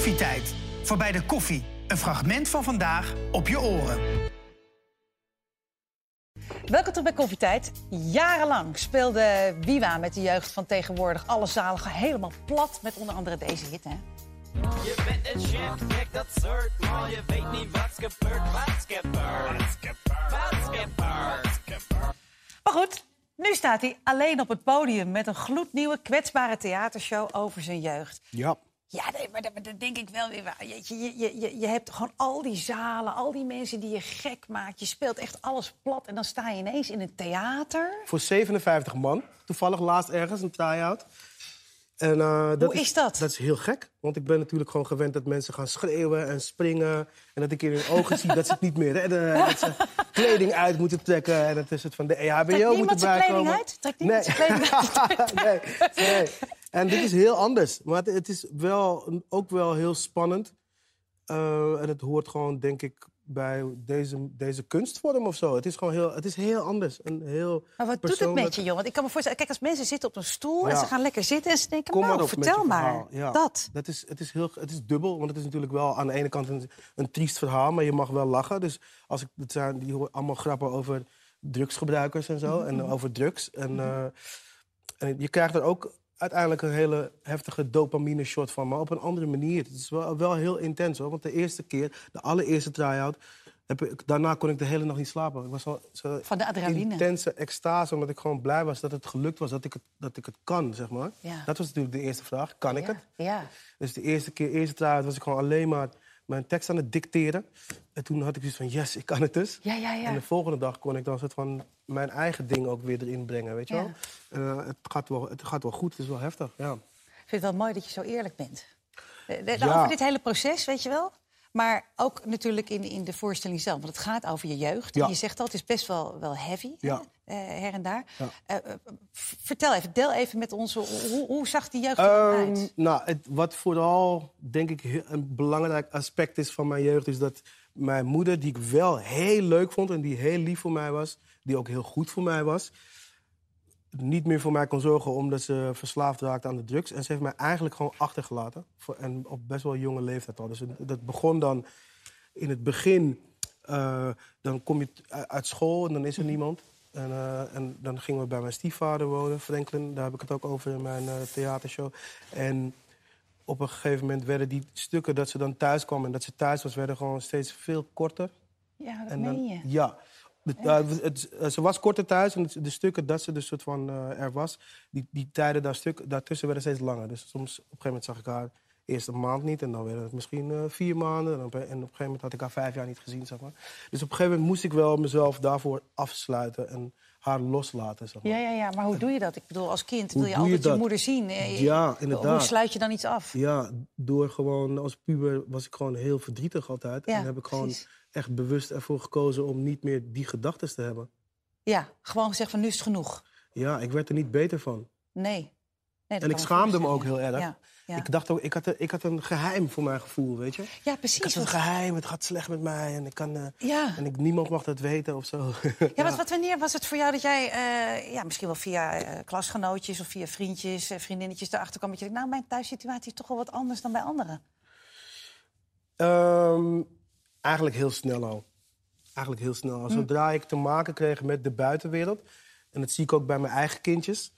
Koffietijd. Voorbij de koffie. Een fragment van vandaag op je oren. Welkom terug bij Koffietijd. Jarenlang speelde Wiwa met de jeugd van tegenwoordig alle zalen helemaal plat. Met onder andere deze hit, hè? Je bent een chef, kijk dat soort, maar je weet niet wat gebeurt. Wat gebeurt? Wat gebeurt? Maar goed, nu staat hij alleen op het podium met een gloednieuwe kwetsbare theatershow over zijn jeugd. Ja. Ja, nee, maar dat, maar dat denk ik wel weer waar. Je, je, je, je, hebt gewoon al die zalen, al die mensen die je gek maakt. Je speelt echt alles plat en dan sta je ineens in een theater. Voor 57 man. Toevallig laatst ergens een try-out. En, eh, dat Hoe is dat? Dat is heel gek. Want ik ben natuurlijk gewoon gewend dat mensen gaan schreeuwen en springen. En dat ik in hun ogen zie dat ze het niet meer redden. En dat ze kleding uit moeten trekken. En dat is het van de EHBO Trekt moeten niemand zijn bijkomen. kleding uit? Trekt niemand zijn kleding uit? nee, nee. En dit is heel anders. Maar het, het is wel, ook wel heel spannend. Eh, en het hoort gewoon, denk ik, bij deze, deze kunstvorm of zo. Het is gewoon heel, het is heel anders. En heel Maar wat doet het met je, joh? Want ik kan me voorstellen, kijk, als mensen zitten op een stoel en ze gaan lekker zitten en ze denken, Kom nou, maar vertel maar. Ja. Dat. dat is, het, is heel, het is dubbel, want het is natuurlijk wel aan de ene kant een, een triest verhaal, maar je mag wel lachen. Dus als ik, het zijn, die hoor allemaal grappen over drugsgebruikers en zo, en over drugs. En, eh, en je krijgt er ook uiteindelijk een hele heftige dopamine shot van, maar op een andere manier. Het is wel, wel heel intens hoor, want de eerste keer, de allereerste try-out, heb ik, daarna kon ik de hele nacht niet slapen. Ik was zo, zo Van de adrenaline. intense extase, omdat ik gewoon blij was dat het gelukt was, dat ik het, dat ik het kan, zeg maar. Ja. Dat was natuurlijk de eerste vraag. Kan ik ja. het? Ja. Dus de eerste keer, eerste try was ik gewoon alleen maar mijn tekst aan het dicteren. En toen had ik zoiets van, yes, ik kan het dus. Ja, ja, ja. En de volgende dag kon ik dan soort van mijn eigen ding ook weer erin brengen, weet je wel? Eh, het, gaat wel het gaat wel goed, het is wel heftig, ja. Ik vind het wel mooi dat je zo eerlijk bent. De- de- Ja. Over dit hele proces, weet je wel. Maar ook natuurlijk in, in de voorstelling zelf. Want het gaat over je jeugd. En je zegt al, het is best wel, wel heavy, eh, her en daar. Ja. Eh, eh, vertel even, deel even met ons, hoe, hoe- zag die jeugd er dan Ehm, uit? nou, het, wat vooral, denk ik, een belangrijk aspect is van mijn jeugd... is dat mijn moeder, die ik wel heel leuk vond en die heel lief voor mij was... die ook heel goed voor mij was... niet meer voor mij kon zorgen omdat ze verslaafd raakte aan de drugs. En ze heeft mij eigenlijk gewoon achtergelaten. Voor, en op best wel jonge leeftijd al. Dus dat begon dan in het begin... eh, dan kom je uit school en dan is er niemand. En, eh, en dan gingen we bij mijn stiefvader wonen, Franklin. Daar heb ik het ook over in mijn eh, theatershow. En op een gegeven moment werden die stukken dat ze dan thuis kwam... en dat ze thuis was, werden gewoon steeds veel korter. Ja, dat En meen je. Ja. De- het- eh, ze was korter thuis en de stukken dat ze dus soort van er was... Die, die tijden daar stuk, daartussen werden steeds langer. Dus soms op een gegeven moment zag ik haar eerst een maand niet... en dan werden het misschien eh, vier maanden. En op, en op een gegeven moment had ik haar vijf jaar niet gezien, zeg maar. Dus op een gegeven moment moest ik wel mezelf daarvoor afsluiten... en haar loslaten, zeg maar. Ja, ja, ja, maar hoe doe je dat? Ik bedoel, als kind wil je altijd je, moeder zien. Eh, Ja, inderdaad. Hoe sluit je dan iets af? Ja, door gewoon als puber was ik gewoon heel verdrietig altijd. Ja, en heb ik gewoon precies. echt bewust ervoor gekozen om niet meer die gedachten te hebben. Ja, gewoon gezegd van nu is het genoeg. Ja, ik werd er niet beter van. Nee. nee En ik schaamde me ook heel erg. Ja, ja. Ik dacht ook, ik had, een- ik had een geheim voor mijn gevoel, weet je? ja, Ik had precies. een geheim, het gaat slecht met mij en ik kan. eh, Ja. En ik, niemand mag dat weten of zo. Ja, wat, wat, wanneer was het voor jou dat jij, eh, ja, misschien wel via eh, klasgenootjes of via vriendjes, vriendinnetjes erachter kwam dat je denkt, nou, mijn thuissituatie is toch wel wat anders dan bij anderen? Ehm, eigenlijk heel snel al. Eigenlijk heel snel al. Zodra ik te maken kreeg met de buitenwereld... en dat zie ik ook bij mijn eigen kindjes...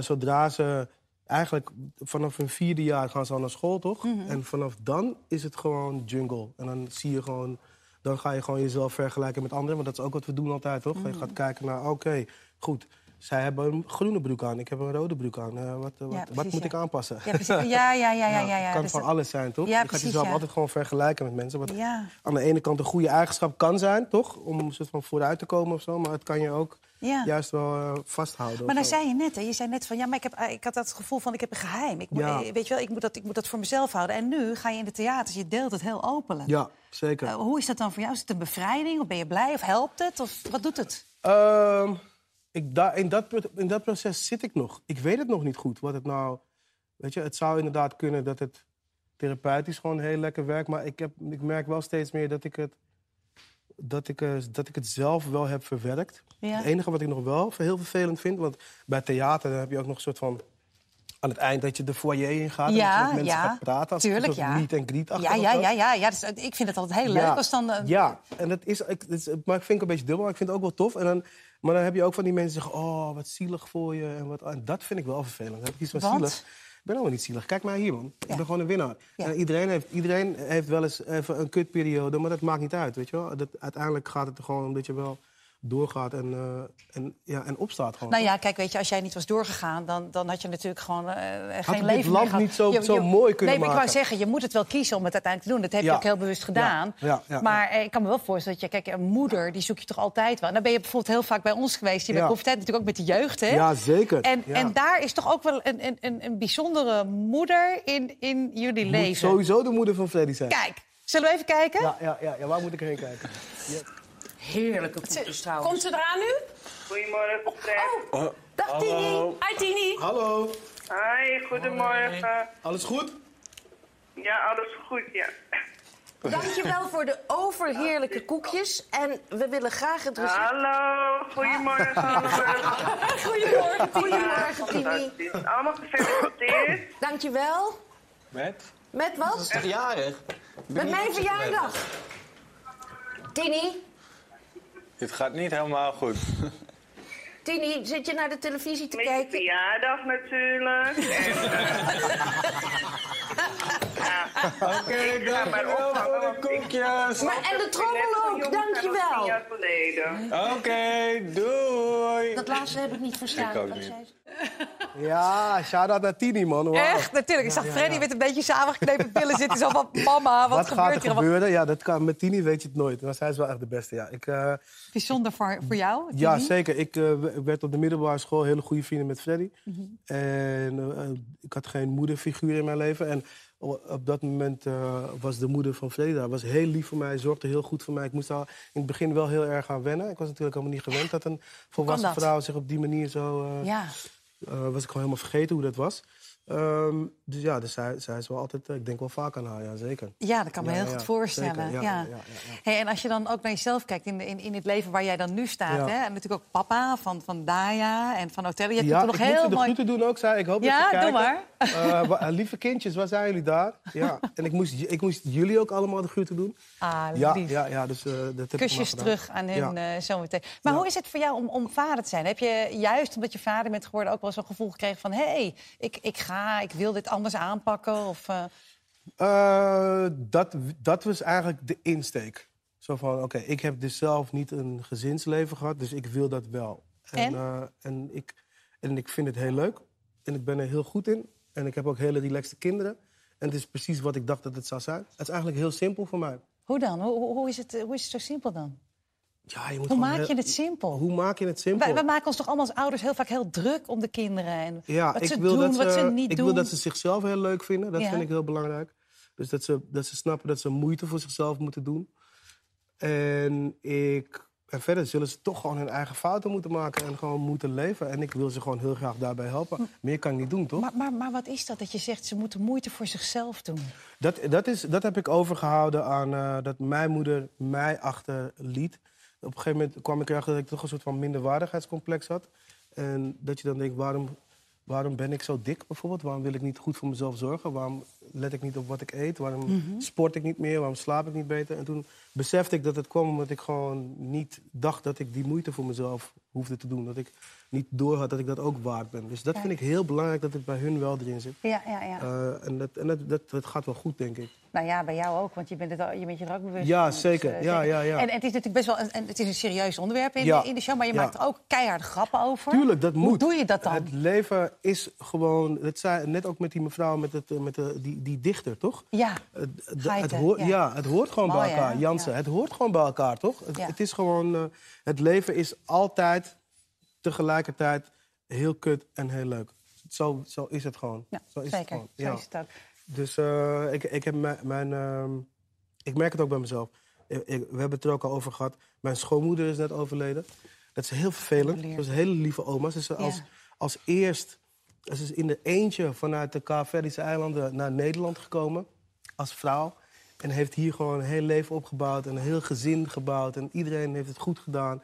zodra ze eigenlijk vanaf hun vierde jaar gaan ze al naar school, toch? En vanaf dan is het gewoon jungle. En dan zie je gewoon... Dan ga je gewoon jezelf vergelijken met anderen. Want dat is ook wat we doen altijd, toch? Je gaat kijken naar, oké, goed... Zij hebben een groene broek aan, ik heb een rode broek aan. Eh, wat, wat, wat precies, moet ja. ik aanpassen? Ja, precies. Ja, ja, ja, ja. ja, ja, Het kan Dus van dat- alles zijn, toch? Je gaat precies, jezelf ja. altijd gewoon vergelijken met mensen. Wat Ja. aan de ene kant een goede eigenschap kan zijn, toch? Om een soort van vooruit te komen of zo. Maar het kan je ook juist wel eh, vasthouden. Maar dan zei je net, hè, je zei net van, ja, maar ik, heb, eh, ik had dat gevoel van, ik heb een geheim. Ik moet, Ja. eh, weet je wel, ik moet, dat, ik moet dat voor mezelf houden. En nu ga je in de theaters, je deelt het heel openlijk. Ja, zeker. Eh, hoe is dat dan voor jou? Is het een bevrijding? Of ben je blij? Of helpt het? Of wat doet het? Ik, in, dat, in dat proces zit ik nog. Ik weet het nog niet goed. Wat het nou. Weet je, het zou inderdaad kunnen dat het therapeutisch gewoon heel lekker werkt. Maar ik, heb, ik merk wel steeds meer dat ik het. Dat ik, eh, dat ik het zelf wel heb verwerkt. Ja. Het enige wat ik nog wel heel vervelend vind, want bij theater dan heb je ook nog een soort van aan het eind dat je de foyer in gaat. en dat je Ja, met mensen ja. gaat praten. Als Tuurlijk, ja. meet and greet Ja, ja, ja, ja, ja. Dus, ik vind het altijd heel leuk als dan... eh, ja, en dat is, ik, dat is, maar ik vind het een beetje dubbel, maar ik vind het ook wel tof. En dan, maar dan heb je ook van die mensen die zeggen, oh, wat zielig voor je. En, wat, en dat vind ik wel vervelend. Dan heb ik iets van Want? zielig. Ik ben helemaal niet zielig. Kijk maar hier, man. Ik ben gewoon een winnaar. Ja. En iedereen, heeft, iedereen heeft wel eens even een kutperiode, maar dat maakt niet uit, weet je wel. Dat, uiteindelijk gaat het er gewoon om dat je wel doorgaat en, eh, en, ja, en opstaat gewoon. Nou ja, kijk, weet je, als jij niet was doorgegaan, dan, dan had je natuurlijk gewoon eh, geen dit leven land meer gehad. niet zo- Je- zo je- mooi kunnen Nee, maar ik wou maken. zeggen, je moet het wel kiezen om het uiteindelijk te doen. Dat heb je ook heel bewust gedaan. Ja, maar eh, ik kan me wel voorstellen dat je, kijk, een moeder, die zoek je toch altijd wel. En dan ben je bijvoorbeeld heel vaak bij ons geweest. Je bent koffietijd natuurlijk ook met de jeugd, hè? Ja, zeker. En, en daar is toch ook wel een, een, een, een bijzondere moeder in, in jullie Moet leven. sowieso de moeder van Freddy zijn. Kijk, zullen we even kijken? Ja, ja, ja, ja, waar moet ik heen kijken? Heerlijke koekjes trouwens. Komt ze eraan nu? Goedemorgen, Fred. Dag Tini. Hi Tini. Hallo, Hi, goedemorgen. alles goed? Ja, alles goed, ja. Dankjewel voor de overheerlijke koekjes. En we willen graag het recept... Hallo, goedemorgen allemaal. Goedemorgen, Goedemorgen, Tini. Allemaal gefeliciteerd. Dankjewel. Met? Met wat? Toch jarig? Met mijn verjaardag. Tini, Dit gaat niet helemaal goed. Tini, zit je naar de televisie te Met je kijken? verjaardag natuurlijk. Oké, dankjewel voor de koekjes. Maar en de trommel ook, dankjewel. Oké, doei. Dat laatste heb ik niet verstaan. Ik ook Wat niet. Ja, shout-out naar Tini, man. Wauw. Echt, natuurlijk. Ik zag Freddy met een beetje samengeknepen pillen zitten. Zo van, mama, wat, Wat, gebeurt gaat er hier? Wat gebeuren? Ja, dat kan, met Tini weet je het nooit. Maar zij is wel echt de beste, ja. Ik, eh, bijzonder voor, voor jou, ja, Tini? zeker. Ik eh, w- werd op de middelbare school hele goede vrienden met Freddy. Mhm. En eh, ik had geen moederfiguur in mijn leven. En op dat moment eh, was de moeder van Freddy daar. Was heel lief voor mij, zorgde heel goed voor mij. Ik moest daar in het begin wel heel erg aan wennen. Ik was natuurlijk helemaal niet gewend dat een volwassen dat? vrouw zich op die manier zo... eh, Ja. Eh, was ik gewoon helemaal vergeten hoe dat was. Ehm, dus ja, dus zij, zij is wel altijd, eh, ik denk wel vaak aan haar, ja, zeker. Ja, dat kan me Ja, heel ja, goed voorstellen. zeker. Ja. Hey, en als je dan ook naar jezelf kijkt in, in, in het leven waar jij dan nu staat... Hè? en natuurlijk ook papa van, van Daya en van Otello. Je hebt Ja, er ik nog moet de doen ook, zei ik. hoop Ja, dat doe kijken. Eh, wa- lieve kindjes, waar zijn jullie daar? Ja, en ik moest, ik moest jullie ook allemaal de groeten doen. Ah, lief. ja, ja, dus eh, dat heb maar Kusjes terug aan hun Ja. eh, zometeen. Maar hoe is het voor jou om, om vader te zijn? Heb je juist omdat je vader bent geworden ook wel zo'n gevoel gekregen van... hé, hey, ik, ik ga, ik wil dit anders aanpakken? Of, eh, Eh, dat, dat was eigenlijk de insteek. Zo van, oké, ik heb dus zelf niet een gezinsleven gehad, dus ik wil dat wel. En? eh, en, ik, en ik vind het heel leuk. En ik ben er heel goed in. En ik heb ook hele relaxte kinderen. En het is precies wat ik dacht dat het zou zijn. Het is eigenlijk heel simpel voor mij. hoe dan? Hoe, hoe, is het, hoe is het zo simpel dan? Ja, je moet Hoe maak heel- je het simpel? Hoe maak je het simpel? Wij, wij maken ons toch allemaal als ouders heel vaak heel druk om de kinderen. En Ja, wat ik ze wil doen, dat ze, wat ze niet ik doen. wil dat ze zichzelf heel leuk vinden. Dat Ja. vind ik heel belangrijk. Dus dat ze, dat ze snappen dat ze moeite voor zichzelf moeten doen. En, ik, en verder zullen ze toch gewoon hun eigen fouten moeten maken en gewoon moeten leven. En ik wil ze gewoon heel graag daarbij helpen. Meer kan ik niet doen, toch? Maar, maar, maar wat is dat dat je zegt ze moeten moeite voor zichzelf doen? Dat, dat, is, dat heb ik overgehouden aan eh, dat mijn moeder mij achterliet. Op een gegeven moment kwam ik erachter dat ik toch een soort van minderwaardigheidscomplex had. En dat je dan denkt, waarom, waarom ben ik zo dik bijvoorbeeld? Waarom wil ik niet goed voor mezelf zorgen? Waarom let ik niet op wat ik eet? Waarom sport ik niet meer? Waarom slaap ik niet beter? En toen besefte ik dat het kwam omdat ik gewoon niet dacht dat ik die moeite voor mezelf hoefde te doen. Dat ik niet doorhad dat ik dat ook waard ben. Dus dat vind ik heel belangrijk dat het bij hun wel erin zit. Ja, ja, ja. Eh, en dat, en dat, dat, dat gaat wel goed, denk ik. Nou ja, bij jou ook, want je bent, het, al- je bent je er ook bewust Ja, van. Dus, zeker. eh, Ja, zeker. ja, ja. En, en het is natuurlijk best wel een, en het is een serieus onderwerp in, Ja. de, in de show, maar je Ja. maakt er ook keihard grappen over. Tuurlijk, dat Hoe moet. doe je dat dan? Het leven is gewoon... Dat zei net ook met die mevrouw, met, het, eh, met de, die, die dichter, toch? Ja, Het, het, Geiten, het hoort, ja. ja. het hoort gewoon Mooi, bij elkaar. Jansen, Ja. het hoort gewoon bij elkaar, toch? Het, het is gewoon... het leven is altijd tegelijkertijd heel kut en heel leuk. Zo, zo is het gewoon. ja zo is het zeker. gewoon. Zo Ja. is het ook. Dus eh, ik, ik, heb mijn, mijn, ehm, ik merk het ook bij mezelf. Ik- ik- we hebben het er ook al over gehad. Mijn schoonmoeder is net overleden. Dat is heel vervelend. Ze was een hele lieve oma. Ze is als, Ja. als eerst ze is in de eentje vanuit de Kaapverdische eilanden naar Nederland gekomen. Als vrouw. En heeft hier gewoon een heel leven opgebouwd. En een heel gezin gebouwd. En iedereen heeft het goed gedaan.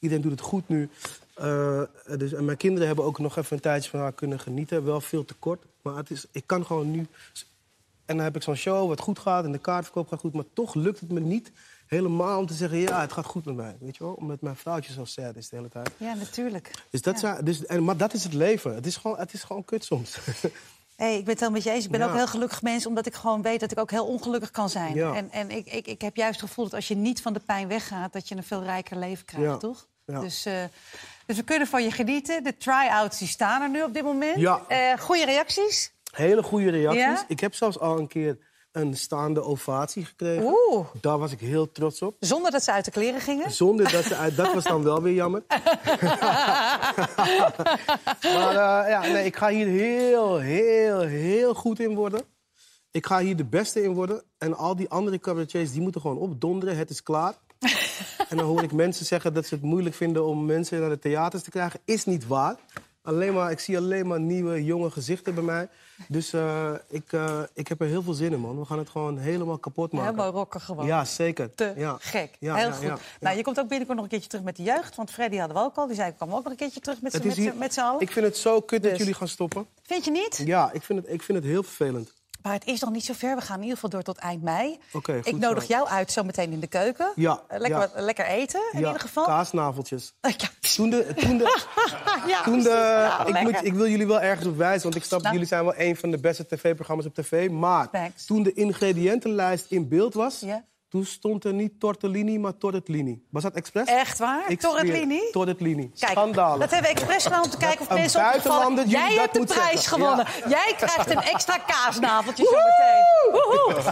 Iedereen doet het goed nu. Eh, dus, en mijn kinderen hebben ook nog even een tijdje van haar kunnen genieten. Wel veel te kort. Maar het is, ik kan gewoon nu... En dan heb ik zo'n show wat goed gaat en de kaartverkoop gaat goed. Maar toch lukt het me niet helemaal om te zeggen... ja, het gaat goed met mij. Weet je wel? Omdat mijn vrouwtje zo sad is de hele tijd. Ja, natuurlijk. Dus dat zijn, dus, en, maar dat is het leven. Het is gewoon, het is gewoon kut soms. Hey, ik ben het helemaal met je eens. Ik ben Ja. ook een heel gelukkig mens, omdat ik gewoon weet dat ik ook heel ongelukkig kan zijn. Ja. En, en ik, ik, ik heb juist het gevoel dat als je niet van de pijn weggaat, dat je een veel rijker leven krijgt, Ja. toch? Dus, eh, dus we kunnen van je genieten. De try-outs die staan er nu op dit moment. Ja. Eh, goede reacties? Hele goede reacties. Ik heb zelfs al een keer een staande ovatie gekregen. Oeh. Daar was ik heel trots op. Zonder dat ze uit de kleren gingen? Zonder dat ze uit... Dat was dan wel weer jammer. maar eh, ja, nee, ik ga hier heel, heel, heel goed in worden. Ik ga hier de beste in worden. En al die andere cabaretiers, die moeten gewoon opdonderen. Het is klaar. en dan hoor ik mensen zeggen dat ze het moeilijk vinden om mensen naar de theaters te krijgen. Is niet waar. Alleen maar, ik zie alleen maar nieuwe, jonge gezichten bij mij. Dus eh, ik, eh, ik heb er heel veel zin in, man. We gaan het gewoon helemaal kapot maken. Helemaal rocken gewoon. Ja, zeker. Te ja. gek. Ja, Heel ja, goed. Nou, je komt ook binnenkort nog een keertje terug met de jeugd. Want Freddy hadden we ook al. Die zei, ik kwam ook nog een keertje terug z'n met z'n allen. Ik vind het zo kut dat Dus. jullie gaan stoppen. Vind je niet? Ja, ik vind het, ik vind het heel vervelend. Maar het is nog niet zo ver. We gaan in ieder geval door tot eind mei. Oké, ik goed nodig zo. jou uit zometeen in de keuken. Ja, Eh, lekker, ja. wat- lekker eten in ja, ieder geval. kaasnaveltjes. Ja, Toen de, toen de, ja, toen de, ja, ik, moet, ik wil jullie wel ergens op wijzen, want ik snap, Nou. jullie zijn wel een van de beste tv-programma's op tv. Maar Thanks. toen de ingrediëntenlijst in beeld was, Ja. Toen stond er niet tortellini, maar tortellini. Was dat expres? Echt waar? Ik Tortellini? Tortellini. Schandalig. dat hebben we expres gedaan om te kijken of mensen jullie Jij hebt de prijs zeggen. gewonnen. Jij krijgt een extra kaasnaveltje zometeen.